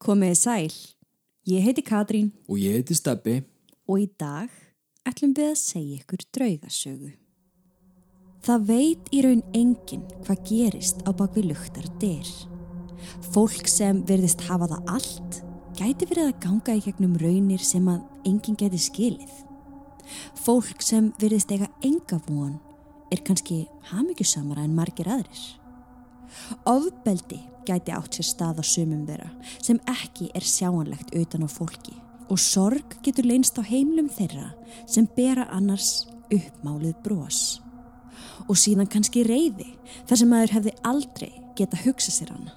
Komiði sæl, ég heiti Katrín Og ég heiti Steppi. og í dag ætlum við að segja ykkur draugasögu. Það veit í raun enginn hvað gerist á bakvið luktar dyr. Fólk sem verðist hafa það allt gæti verið að ganga í gegnum raunir sem að enginn gæti skilið. Fólk sem verðist eiga enga von er kannski hamingjusamara en margir aðrir. Ofbeldi gæti átt sér stað á sumum þeirra sem ekki er sjáanlegt utan á fólki og sorg getur leynst á heimlum þeirra sem bera annars uppmálið brós. Og síðan kannski reyði þar sem maður hefði aldrei geta hugsa sér hana.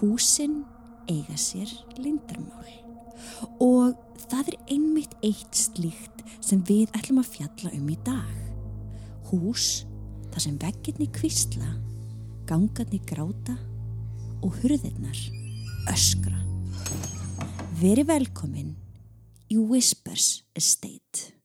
Húsin eiga sér lindarmál og það er einmitt eitt slíkt sem við ætlum að fjalla um í dag. Hús þar sem veggirni kvísla, gangarni gráta og hurðirnar öskra. Veri velkomin í Whispers Estate.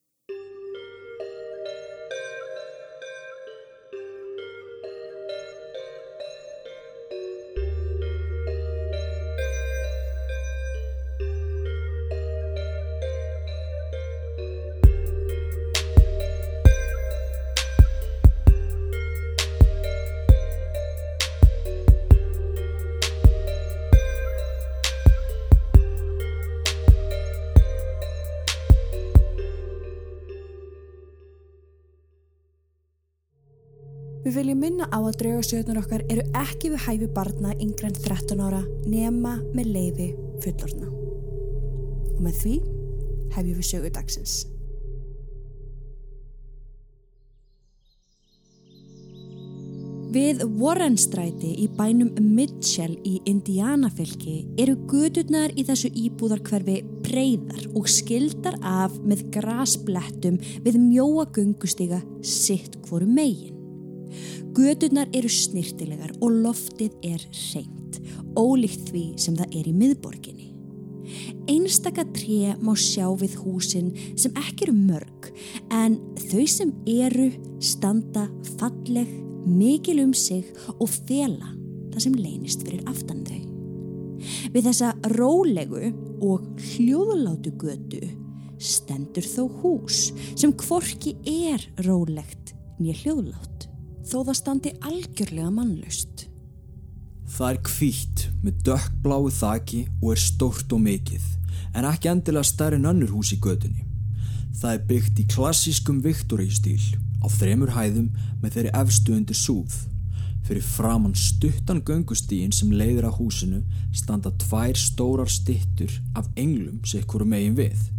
Við viljum minna á að draugasögnar okkar eru ekki við hæfi barna yngre en 13 ára nema með leiði fullorna. Og með því hefjum við sögu dagsins. Við Warrenstræti í bænum Mitchell í Indianafylki eru gödurnar í þessu íbúðarkverfi breyðar og skildar af með grasblettum við mjóa gungustiga sitt hvoru megin. Gödurnar eru snirtilegar og loftið er reynd, ólíkt því sem það er í miðborginni. Einstaka tré má sjá við húsin sem ekki eru mörg en þau sem eru standa falleg, mikil um sig og fela það sem leynist fyrir aftan þau. Við þessa rólegu og hljóðlátu götu stendur þó hús sem hvorki er rólegt nýja hljóðlát þó það standi algjörlega mannlust. Það er hvítt með dökkbláu þaki og er stórt og mikið, en ekki endilega stærri en önnur hús í gödunni. Það er byggt í klassískum Victory-stíl á þremur hæðum með þeirri efstu undir súð. Fyrir framann stuttan göngustíin sem leiðir að húsinu standa tvær stórar stittur af englum sikkur megin við.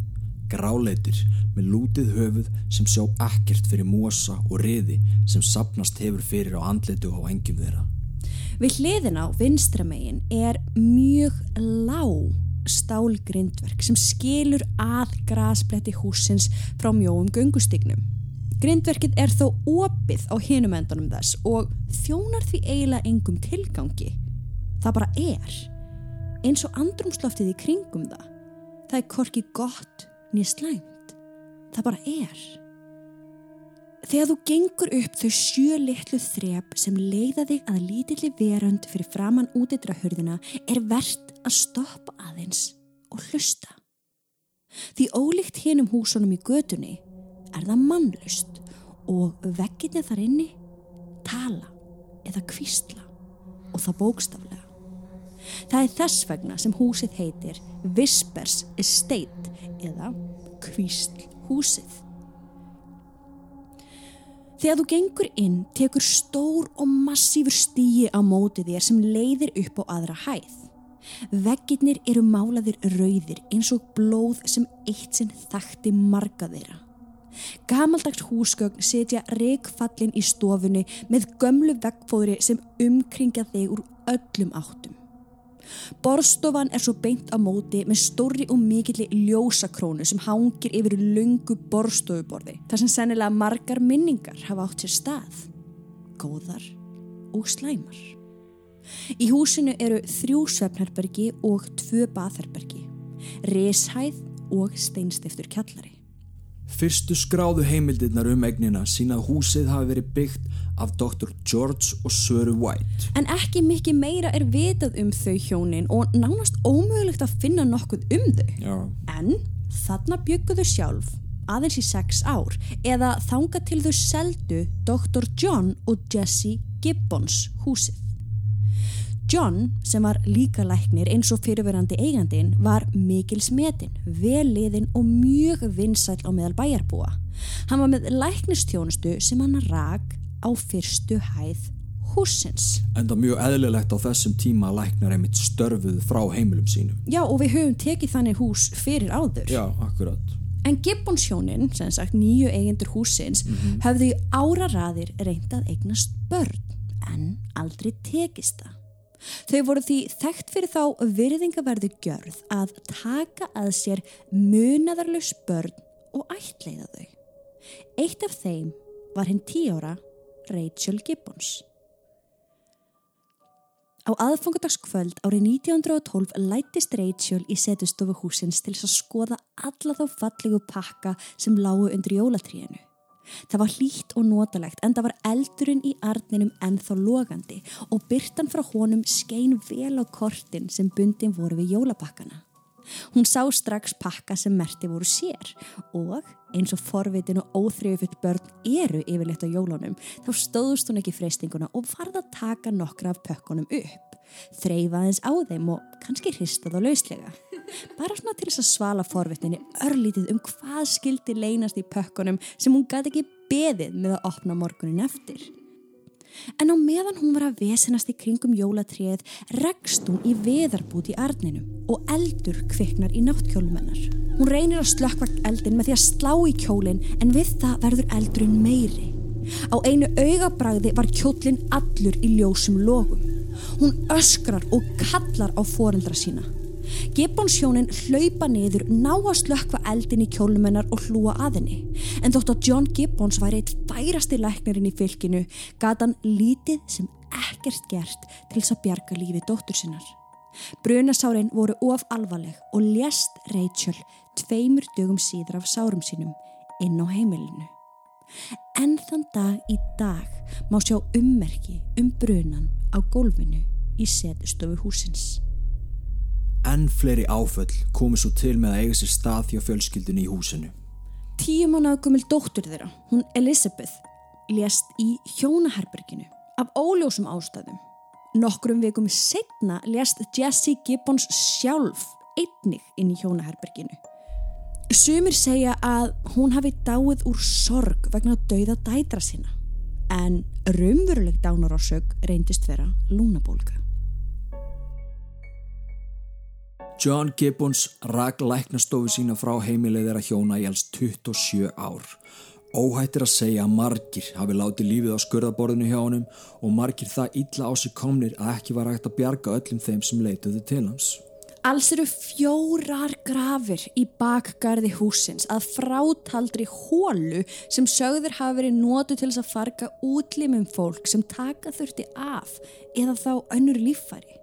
Gráleitir með lútið höfuð sem sjá ekkert fyrir mosa og riði sem sapnast hefur fyrir á andleitu á engjum þeirra. Við hliðin á vinstramegin er mjög lág stálgrindverk sem skilur að grasbletti húsins frá mjóum göngustygnum. Grindverkið er þó opið á hinum endunum þess og þjónar því eiginlega engum tilgangi. Það bara er. Eins og andrumsloftið í kringum það. Það er korki gott nýja slæmt. Það bara er. Þegar þú gengur upp þau sjö litlu þrep sem leiða þig að lítilli verönd fyrir framann útidra hurðina er verðt að stoppa aðeins og hlusta. Því ólíkt hinum húsunum í gödunni er það mannlust og vegginni þar inni tala eða kvísla og það bókstaflega. Það er þess vegna sem húsið heitir Whispers Estate eða kvísl húsið. Þegar þú gengur inn tekur stór og massífur stíi á móti þér sem leiðir upp á aðra hæð. Veggirnir eru málaðir rauðir eins og blóð sem eitt sinn þakti marga þeirra. Gamaldags húsgögn setja reikfallin í stofunni með gömlu veggfóðri sem umkringja þig úr öllum áttum. Borstofan er svo beint á móti með stóri og mikilli ljósakrónu sem hangir yfir lungu borstofuborði þar sem sennilega margar minningar hafa átt sér stað. Góðar og slæmar. Í húsinu eru þrjú svefnherbergi og tvö baðherbergi, reshæð og steinstiftur kjallari. Fyrstu skráðu heimildirnar um egnina sína að húsið hafi verið byggt af Dr. George og Söru White. En ekki mikið meira er vitað um þau hjónin og nánast ómögulegt mögulegt að finna nokkuð um þau. Já. En þarna bygguðu sjálf aðeins í sex ár eða þanga til þau seldu Dr. John og Jesse Gibbons húsið. John, sem var líka læknir eins og fyrirverandi eigandin, var mikil smetin, veliðin og mjög vinsæl á meðal bæjarbúa. Hann var með læknistjónustu sem hann rak á fyrstu hæð húsins. En það er mjög eðlilegt á þessum tíma að læknar einmitt störfuð frá heimilum sínum. Já, og við höfum tekið þannig hús fyrir áður. Já, akkurat. En Gibbons hjónin, sem sagt nýju eigendur húsins, höfðu í áraraðir reynd að eignast börn, en aldrei tekist það. Þau voru því þekkt fyrir þá virðingaverðu gjörð að taka að sér munaðarlaus börn og ætleiða þau. Eitt af þeim var hinn tíóra Rachel Gibbons. Á aðfangadagskvöld árið 1912 lætist Rachel í setustofu húsins til að skoða alla þá fallegu pakka sem lágu undir jólatríinu. Það var hlýtt og notalegt en það var eldurinn í arninum ennþá logandi og byrtan frá honum skein vel á kortin sem bundin voru við jólapakkana. Hún sá strax pakka sem merti voru sér og eins og forvitin og óþrjöfull börn eru yfirleitt á jólunum þá stóðust hún ekki freystinguna og varð að taka nokkra af pökkunum upp. Þreyfa aðeins á þeim og kannski hrista þá lauslega. Bara svona til þess að svala forvitninni örlítið um hvað skildi leynast í pökkunum sem hún gæti ekki beðið með að opna morgunin eftir. En á meðan hún var að vesenast í kringum jólatrið rekst hún í veðarbút í arninum og eldur kviknar í náttkjólumennar. Hún reynir að slökkva eldin með því að slá í kjólinn en við það verður eldurinn meiri. Á einu augabræði var kjólinn allur í ljósum logum. Hún öskrar og kallar á foreldra sína. Gibbons hjónin hlaupa niður, ná að slökkva eldin í kjólumennar og hlúa að henni. En þótt að John Gibbons væri eitt færasti læknirinn í fylkinu, gata hann lítið sem ekkert gert til þess að bjarga lífi dóttur sinnar. Brunasárin voru of alvarleg og lést Rachel tveimur dögum síður af sárum sínum inn á heimilinu. En þann dag í dag má sjá ummerki um brunan á gólfinu í setustofu húsins. Enn fleiri áföll komu svo til með að eiga sér stað hjá fjölskyldunni í húsinu. Tíu mánuða gömul dóttur þeirra, hún Elizabeth, lést í hjónaherberginu af óljósum ástæðum. Nokkrum vikum setna lést Jessie Gibbons sjálf einnig inn í hjónaherberginu. Sumir segja að hún hafi dáið úr sorg vegna dauða dætra sína en raunveruleg dánarásög reyndist vera lúnabólka. John Gibbons rak læknastofu sína frá heimileg þeirra hjóna í alls 27 ár. Óhættir að segja að margir hafi látið lífið á skurðaborðinu hjá honum og margir það illa á sig komnir að ekki var hægt að bjarga öllum þeim sem leituðu til hans. Alls eru fjórar grafir í bakgarði húsins að frátaldri hólu sem sögður hafa verið nótu til þess að farga útlimum fólk sem taka þurfti af eða þá önnur líffæri.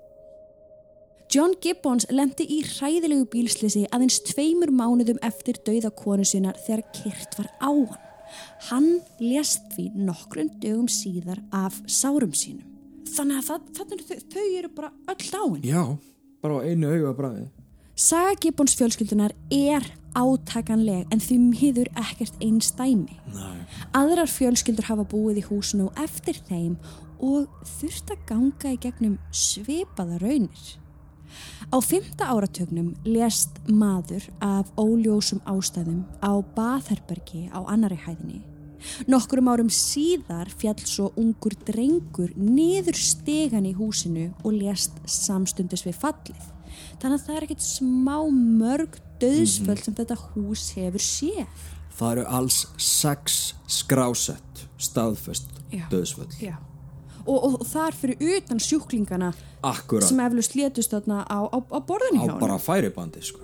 John Gibbons lendi í hræðilegu bílslisi aðeins tveimur mánuðum eftir dauða konu sinnar þegar kyrt var á hann. Hann lést því nokkrum dögum síðar af sárum sínum. Þannig að það, það, þau, þau eru bara öll dáin. Já, bara á einu auga bræði. Saga Gibbons fjölskyldunar er átakanleg en því miður ekkert einstæmi. Nei. Aðrar fjölskyldur hafa búið í húsinu eftir þeim og þurft að ganga í gegnum svipaða raunir. Á fymta áratögnum lést maður af óljósum ástæðum á baðherbergi á annari hæðinni. Nokkurum árum síðar fjall svo ungur drengur niður stegan í húsinu og lést samstundis við fallið. Þannig að það er ekkert smá mörg döðsföld sem þetta hús hefur séð. Það eru alls sex skrásett staðfest Já. döðsvöld. Já. Og, og, og þar fyrir utan sjúklingana Akkurat. sem eflust létust þarna á, á, á borðinu Á hjá hann. bara færibandi, sko.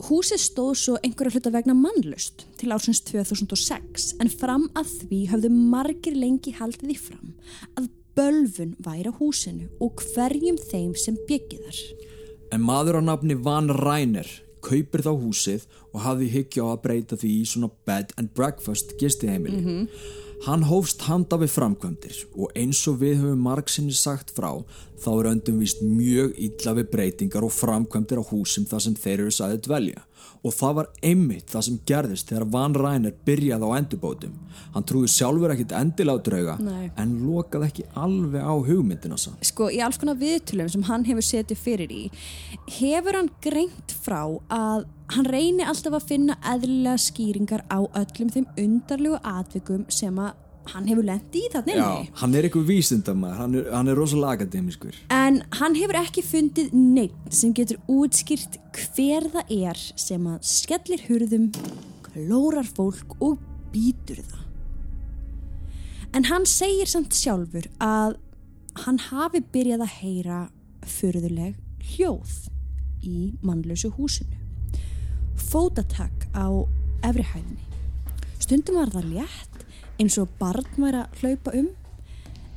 Húsið stóð svo einhverja hluta vegna mannlust til ársins 2006 en fram að því höfðu margir lengi haldið í fram að bölfun væri á húsinu og hverjum þeim sem byggið þar. En maður á nafni Van Reiner kaupir þá húsið og hafði hyggja á að breyta því í svona bed and breakfast gistiheimili. Hann hófst handa við framkvæmdir og eins og við höfum margsinni sagt frá þá er öndum vist mjög illa við breytingar og framkvæmdir á húsum þar sem þeir eru sæðið dvelja og það var einmitt það sem gerðist þegar Van Ræner byrjaði á endurbótum. Hann trúði sjálfur ekkit endilega á drauga Nei. en lokaði ekki alveg á hugmyndina sann. Sko, í alls konar viðtölum sem hann hefur setið fyrir í, hefur hann greint frá að hann reyni alltaf að finna eðlilega skýringar á öllum þeim undarlegu atvikum sem að hann hefur lendi í inni. hann er eitthvað vísindamæður, hann er, hann er rosalega akademiskur. En hann hefur ekki fundið neitt sem getur útskýrt hver það er sem að skellir hurðum, klórar fólk og býtur það. En hann segir samt sjálfur að hann hafi byrjað að heyra förðuleg hljóð í mannlausu húsinu. Fótatak á efrihæðinni. Stundum var það létt eins og barn væri að hlaupa um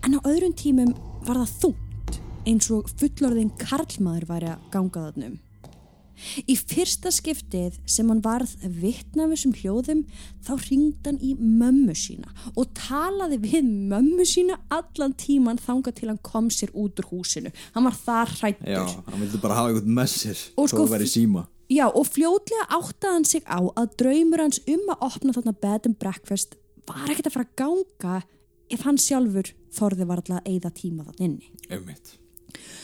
en á öðrum tímum var það þungt eins og fullorðin karlmaður væri að ganga þarnum. Í fyrsta skiptið sem hann varð vittna við þessum hljóðum þá ringd hann í mömmu sína og talaði við mömmu sína allan tíman þanga til hann kom sér út úr húsinu. Hann var þar hrættur. Já, hann vildi bara hafa eitthvað með sér Og sko- í síma. Já, og fljótlega áttaði hann sig á að draumur hans um að opna þarna bed and breakfast var ekkert að fara að ganga ef hann sjálfur þorði var alltaf að eyða tíma þann inni. Einmitt.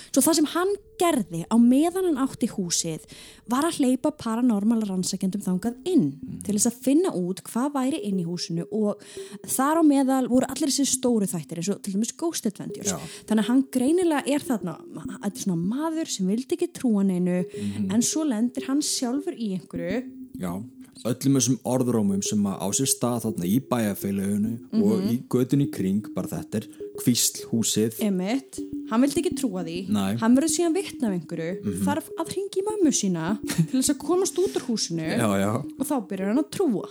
Svo það sem hann gerði á meðan hann átti húsið var að hleypa paranormala rannsækjandum þangað inn til þess að finna út hvað væri inn í húsinu og þar á meðal voru allir þessi stóru þættir eins og til dæmis Ghost Adventures. Já. Þannig að hann greinilega er þarna, þetta er svona maður sem vildi ekki trúa neinu en svo lendir hann sjálfur í einhverju Já, öllum þessum orðrómum sem að á sér stað þarna í bæjarfélaginu og Mhm. í gödun í kring, bara þetta er kvísl húsið. emitt, hann vildi ekki trúa því. Nei. hann verður síðan vittna af einhverju. Þarf að hringi mömmu sína til þess að komast út úr húsinu. Já, já, og þá byrjar hann að trúa.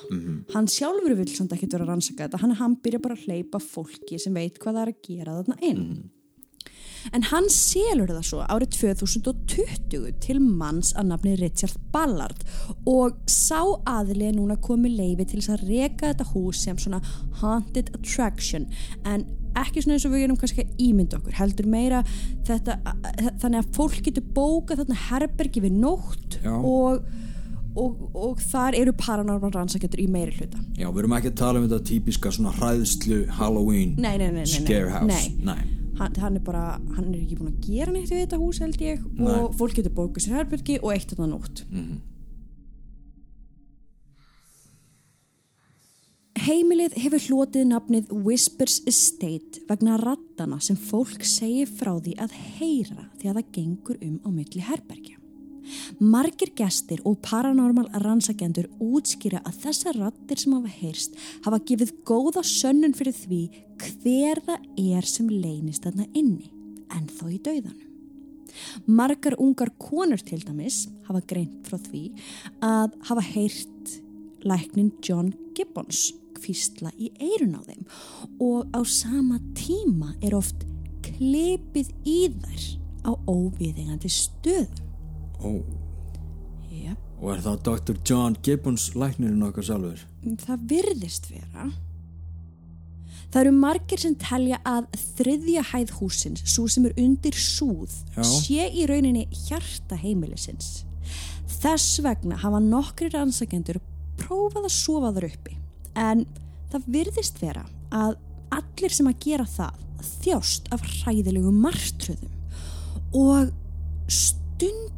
Hann sjálfur vil samt ekkert vera að rannsaka þetta. Hann, hann byrjar bara að hleypa fólki sem veit hvað það er að gera þarna inn en hann selur það svo árið 2020 til manns að nafni Richard Ballard. Og sá aðlið núna komið leifi til þess að reka þetta hús sem svona haunted attraction. En ekki svona eins og við erum kannski að ímynda okkur heldur meira þetta þannig að fólk getur bókað þarna herbergi við nótt og og, og þar eru paranormal rannsakjötur í meiri hluta. Já, við erum ekki að tala um þetta típiska svona hræðslu Halloween Nei, nei, nei, nei, nei. Hann, hann er bara, hann er ekki búin að gera neitt við þetta hús held ég Nei. og fólk getur bókað sér herbergi og eitt þarna nótt Heimilið hefur hlotið nafnið Whispers Estate vegna rattana sem fólk segir frá því að heyra því að það gengur um á milli herbergja. Margir gestir og paranormal rannsakjendur útskýra að þessar rattir sem hafa heyrst hafa gefið góða sönnun fyrir því hver það er sem leynist þarna inni, en þó í dauðanum. Margar ungar konur til dæmis hafa greint frá því að hafa heyrt læknin John Gibbons kvísla í eirun á þeim og á sama tíma er oft klipið í þær á óviðingandi stöðum. Ó, Yep. og er það Dr. John Gibbons læknirinn okkar sjálfur? Það virðist vera. Það eru margir sem telja að þriðja hæð húsins, svo sem er undir súð, Já. sé í rauninni hjarta heimilisins. Þess vegna hafa nokkri rannsakendur prófað að sofa þar uppi. En það virðist vera að allir sem að gera það þjást af hræðilegum martröðum og stundum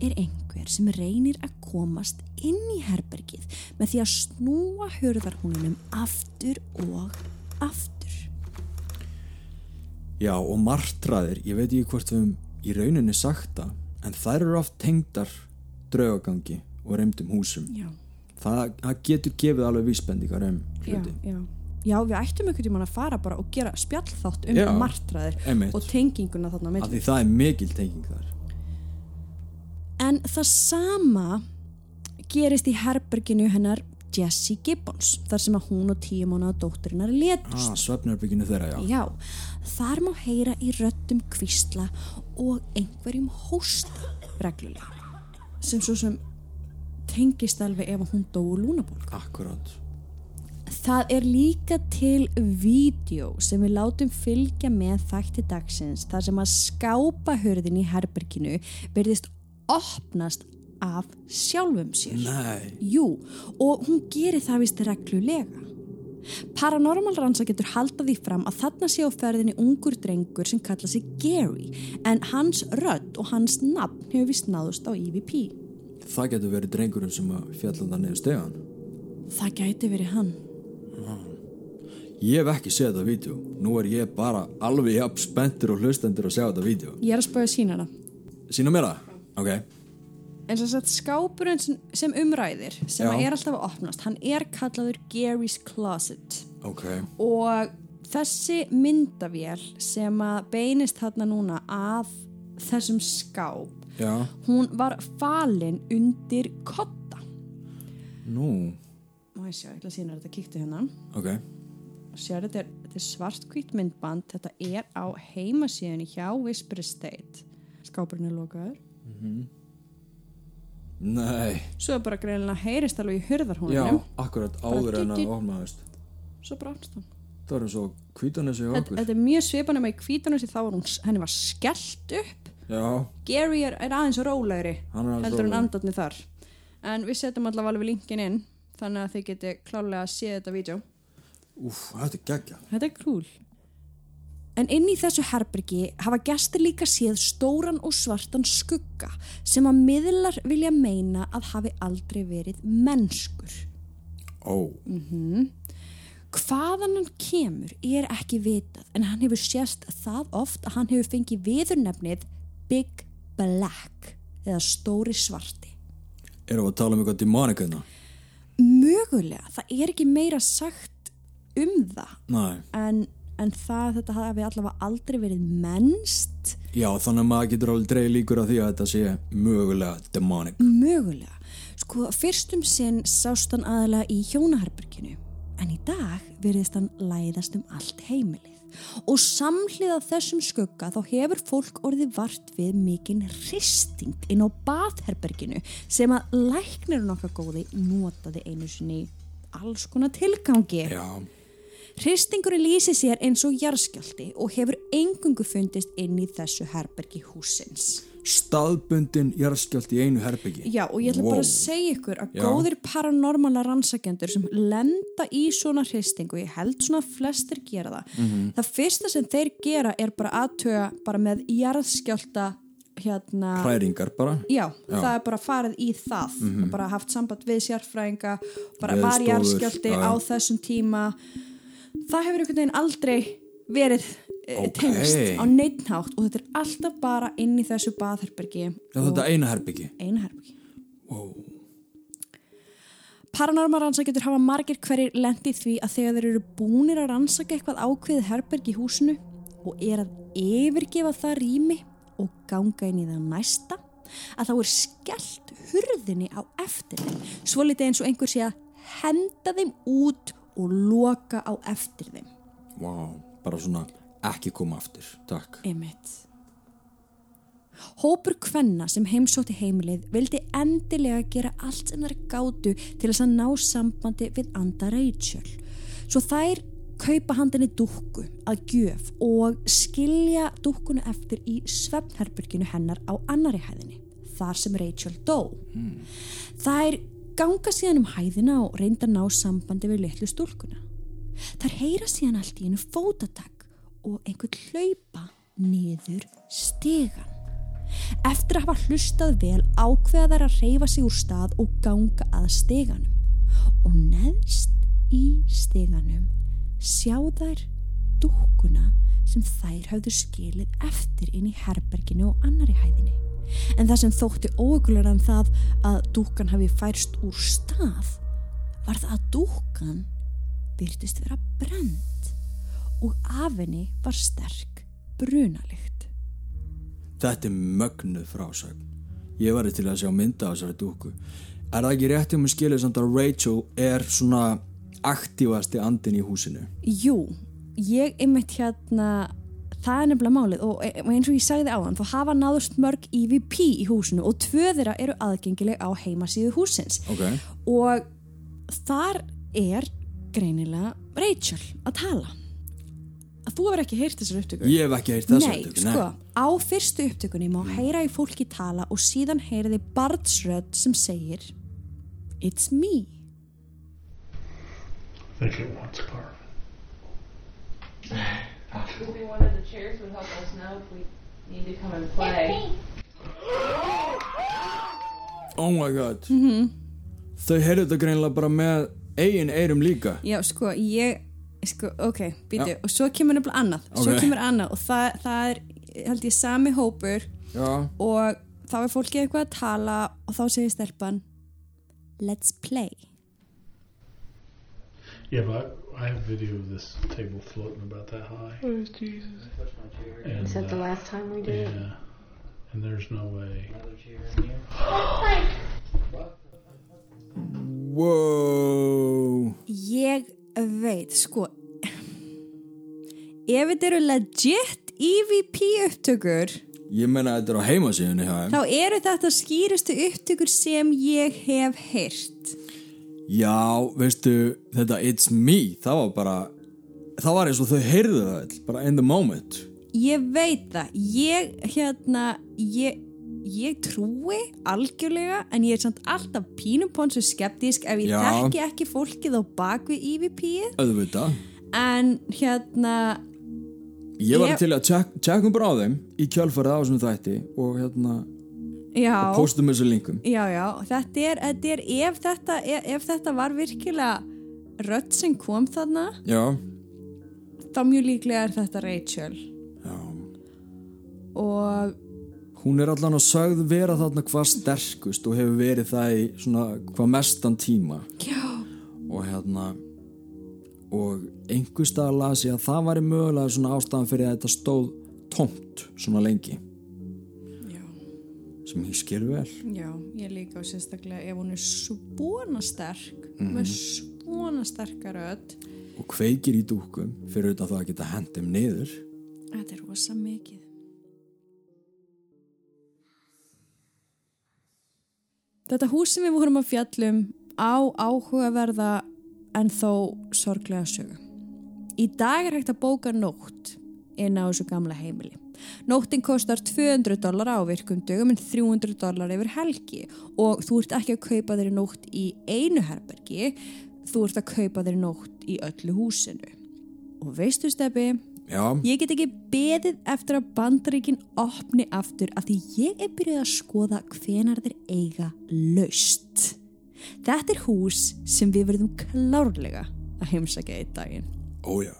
er einhver sem reynir að komast inn í herbergið með því að snúa hörðarhúnunum aftur og aftur. Já, og martraðir, ég veit ekki hvort við höfum í rauninni sagt það, en þær eru oft tengdar draugagangi og reymdum húsum. Já, Það, það getur gefið alveg vísbendingar um já, hluti. já. Já, við ættum einhvern tímann að fara bara og gera spjallþátt um Já, martraðir einmitt. og tenginguna þarna milli. því það er mikil tenging þar. En það sama gerist í herberginu hennar Jessie Gibbons, þar sem að hún og tíu mánuða dótturinnar letust. Ah, svefnarbygginu þeirra, já. Já, þar má heyra í röddum kvísla og einhverjum hósta reglulega. Sem svo sem tengist alveg ef hún dóu lúnabólk. Akkurát. Það er líka til vídeo sem við látum fylgja með þætti dagsins þar sem að skápa hörðin í herberginu verðist opnast af sjálfum sér. Nei. Jú, og hún gerir það vist reglulega. Paranormal rannsaka getur haldað því fram að þarna sé á ferðinni ungur drengur sem kalla sig Gary en hans rödd og hans nafn hefur vist náðust á EVP. Það getur verið drengurinn sem að fjalla það niður stegan. Það gæti verið hann. Ég hef ekki séð þetta vídeo. Nú er ég bara alveg jafn spenntur og hlustendur að sjá þetta vídeo. Ég er að spöða sína hana. Sýna mér það? Ok. En sem sagt skápurinn sem, umræðir, sem að er alltaf að opnast, hann er kallaður Gary's Closet. Ok. Og þessi myndavél sem að beinist þarna núna að þessum skáp, Já. hún var falin undir kotta. Nú. Má ég sjá, ég ætla að sína þetta, kíktu hérna. Ok. Sér þetta er, þetta er svartkvít myndband, þetta er á heimasíðunni hjá Whisper Estate. Skápurinn er lokaður. Nei. Svo bara greinilega heyrist alveg í Já, hurðarhúnum. akkurat áður en að ofnaðist. Svo brást hann. Það var eins og kvítanessi Þetta, okkur. þetta er mjög svipan með kvítunum sem þá var hún, henni var skellt upp. Já, Gary er, er aðeins rólegri heldur en andarni þar. En við setjum allavega alveg linkin inn þannig að þið geti klálega að sé þetta vídeo. Úf, þetta er geggja. Þetta er cool. En inn í þessu herbergi hafa gestir líka séð stóran og svartan skugga sem að miðlar vilja meina að hafi aldrei verið mennskur. Ó, Hvaðan hann kemur er ekki vitað en hann hefur sést það oft að hann hefur fengið viðurnefnið Big Black eða stóri svarti. erum við að tala um eitthvað demonic hérna? Mögulega, það er ekki meira sagt um það Nei. en, en það að þetta hafi allavega aldrei verið mennst Já, þannig að maður getur alveg dreig líkur að því að þetta sé mögulega demonic. mögulega. Sko, fyrstum sinn sást hann aðalega í hjónaherberginu en í dag verðist hann læðast um allt heimilið. Og samhliða þessum skugga þá hefur fólk orðið vart við mikinn hristing inn á baðherberginu sem að læknirinn okkar góði notaði einu sinni alls konar tilgangi. Já, Hristingurinn lýsi sér eins og jarðskjálti og hefur engungu fundist inn í þessu herbergi húsins. staðbundin jarðskjöld í einu herbyggi. Já og ég ætla Wow. bara að segja ykkur að Já. góðir paranormala rannsakendur sem lenda í svona hristingu, ég held svona flestir gera það. Mhm. Það fyrsta sem þeir gera er bara aðtöga bara með jarðskjálta hérna, Hræringar bara. já, það er bara farið í það og bara haft samband við sérfræðinga, bara var. Veðurstofur, jarðskjálti já, á já. þessum tíma. Það hefur einhvern veginn aldrei verið okay. Ok. tengst á neittnátt og þetta er alltaf bara inn í þessu baðherbergi Já, þetta eina herbyggi. einu herbergi. Wow. Paranormal rannsakendur hafa margir hverjir lendi því að þegar þeir eru búnir að rannsaka eitthvað ákveðið herberg í húsinu og er að yfirgefa það rými og ganga inn í það næsta að þá er skellt hurðinni á eftir þeim svo litið eins og einhver sé að henda þeim út og loka á eftir þeim. Wow, bara svona ekki koma aftur. Takk. Emitt. Hópur kvenna sem heimsótti heimilið vildi endilega gera allt sem þær gátu til þess að ná sambandi við Anda Rachel. Svo þær kaupa handinni dúkku að gjöf og skilja dúkkunu eftir í svefnherberginu hennar á annari hæðinni, þar sem Rachel dó. Þær ganga síðan um hæðina og reynda að ná sambandi við litlu stúlkuna. Þær heyra síðan allt í einu fótatak og einhvern hlaupa niður stegan. Eftir að hafa hlustað vel ákveða þær að reyfa sig úr stað og ganga að steganum. Og neðst í steganum sjá þær dúkkuna sem þær hafðu skilið eftir inn í herberginu og annari hæðinni. En það sem þótti óökulegur en það að dúkkan hafi færst úr stað var það að dúkkan byrtist vera brend og af henni var sterk brunalikt. Þetta er mögnuð frásögn. Ég væri til að sjá mynda á þessari dúku. Er það ekki rétt um að skilja samt að Rachel er svona aktífasti andin í húsinu? Jú, ég einmitt hérna, það er nefnilega málið og e- og eins og ég sagði áðan, þá hafa náðust mörg EVP í húsinu og tvö þeirra eru aðgengileg á heimasíðu húsins Ok. og þar er greinilega Rachel að tala. Að þú hefur ekki heyrt þessar upptökur. Ég hef ekki heyrt þessa Nei, upptöku, sko, á fyrstu upptökunni má heyra í fólki tala og síðan heyra þið barnsrödd sem segir It's me. I think it wants Maybe one of the chairs would help us know if we need to come and play. Oh my god Mhm. Þau heyrðu þetta greinlega bara með eigin eyrum líka Já, sko, ég, sko, ok, býtu, og svo kemur nefnilega annað, svo Ok. kemur annað og það, það er, held ég, sami hópur Já, og þá er fólkið eitthvað að tala og þá segir stelpan Let's play. Yeah, but I, I have video of this table floating about that high. Oh, Jesus. And, Is that the uh, last time we did? Yeah. And there's no way. wow Ég veit, sko, ef þetta eru legit EVP upptökur, Ég menna að þetta er á heimasíðunni þá eru þetta skýrustu upptökur sem ég hef heyrt. Já, veistu, þetta It's Me Það var bara Það var eins og þau heyrðu það all Bara in the moment. Ég veit það, ég, hérna, ég, ég trúi algjörlega en ég er samt alltaf pínum ponsu skeptísk ef ég Já. þekki ekki fólkið á bakvið EVP-ið Auðvitað. En hérna, Ég var Ég- til að tjek, tjekkum bara á þeim Í kjálfarið á þessum þætti Og hérna, já, postum þessu linkum. Já, já, þetta er, þetta er ef, þetta, ef, ef þetta var virkilega rödd sem kom þarna Já, þá mjög líklega er þetta Rachel. Já. Og Hún er allan að sögð vera þarna hvað sterkust og hefur verið það í svona hvað mestan tíma. Já, og hérna og einhver stað las ég að það væri mögulega svona ástæðan fyrir að þetta stóð tómt svona lengi sem ég skil vel já, ég líka og sérstaklega ef hún er svona sterk með svona sterkar rödd og kveikir í dúkum fyrir utan það að geta hendum niður Þetta er rosa mikið. Þetta hús sem við vorum að fjallum á áhugaverða en þó sorglega sögu. Í dag er hægt að bóka nótt inn á þessu gamla heimili. Nóttin kostar 200 dólar á virkum dögum en 300 dólar yfir helgi og þú ert ekki að kaupa þeirri nótt í einu herbergi, þú ert að kaupa þeirri nótt í öllu húsinu. Og veistu steppi, Já, Ég get ekki beðið eftir að bandaríkin opni aftur af því ég er byrjuð að skoða hvenar þeir eiga laust. Þetta er hús sem við verðum klárlega að heimsækja í daginn. ójá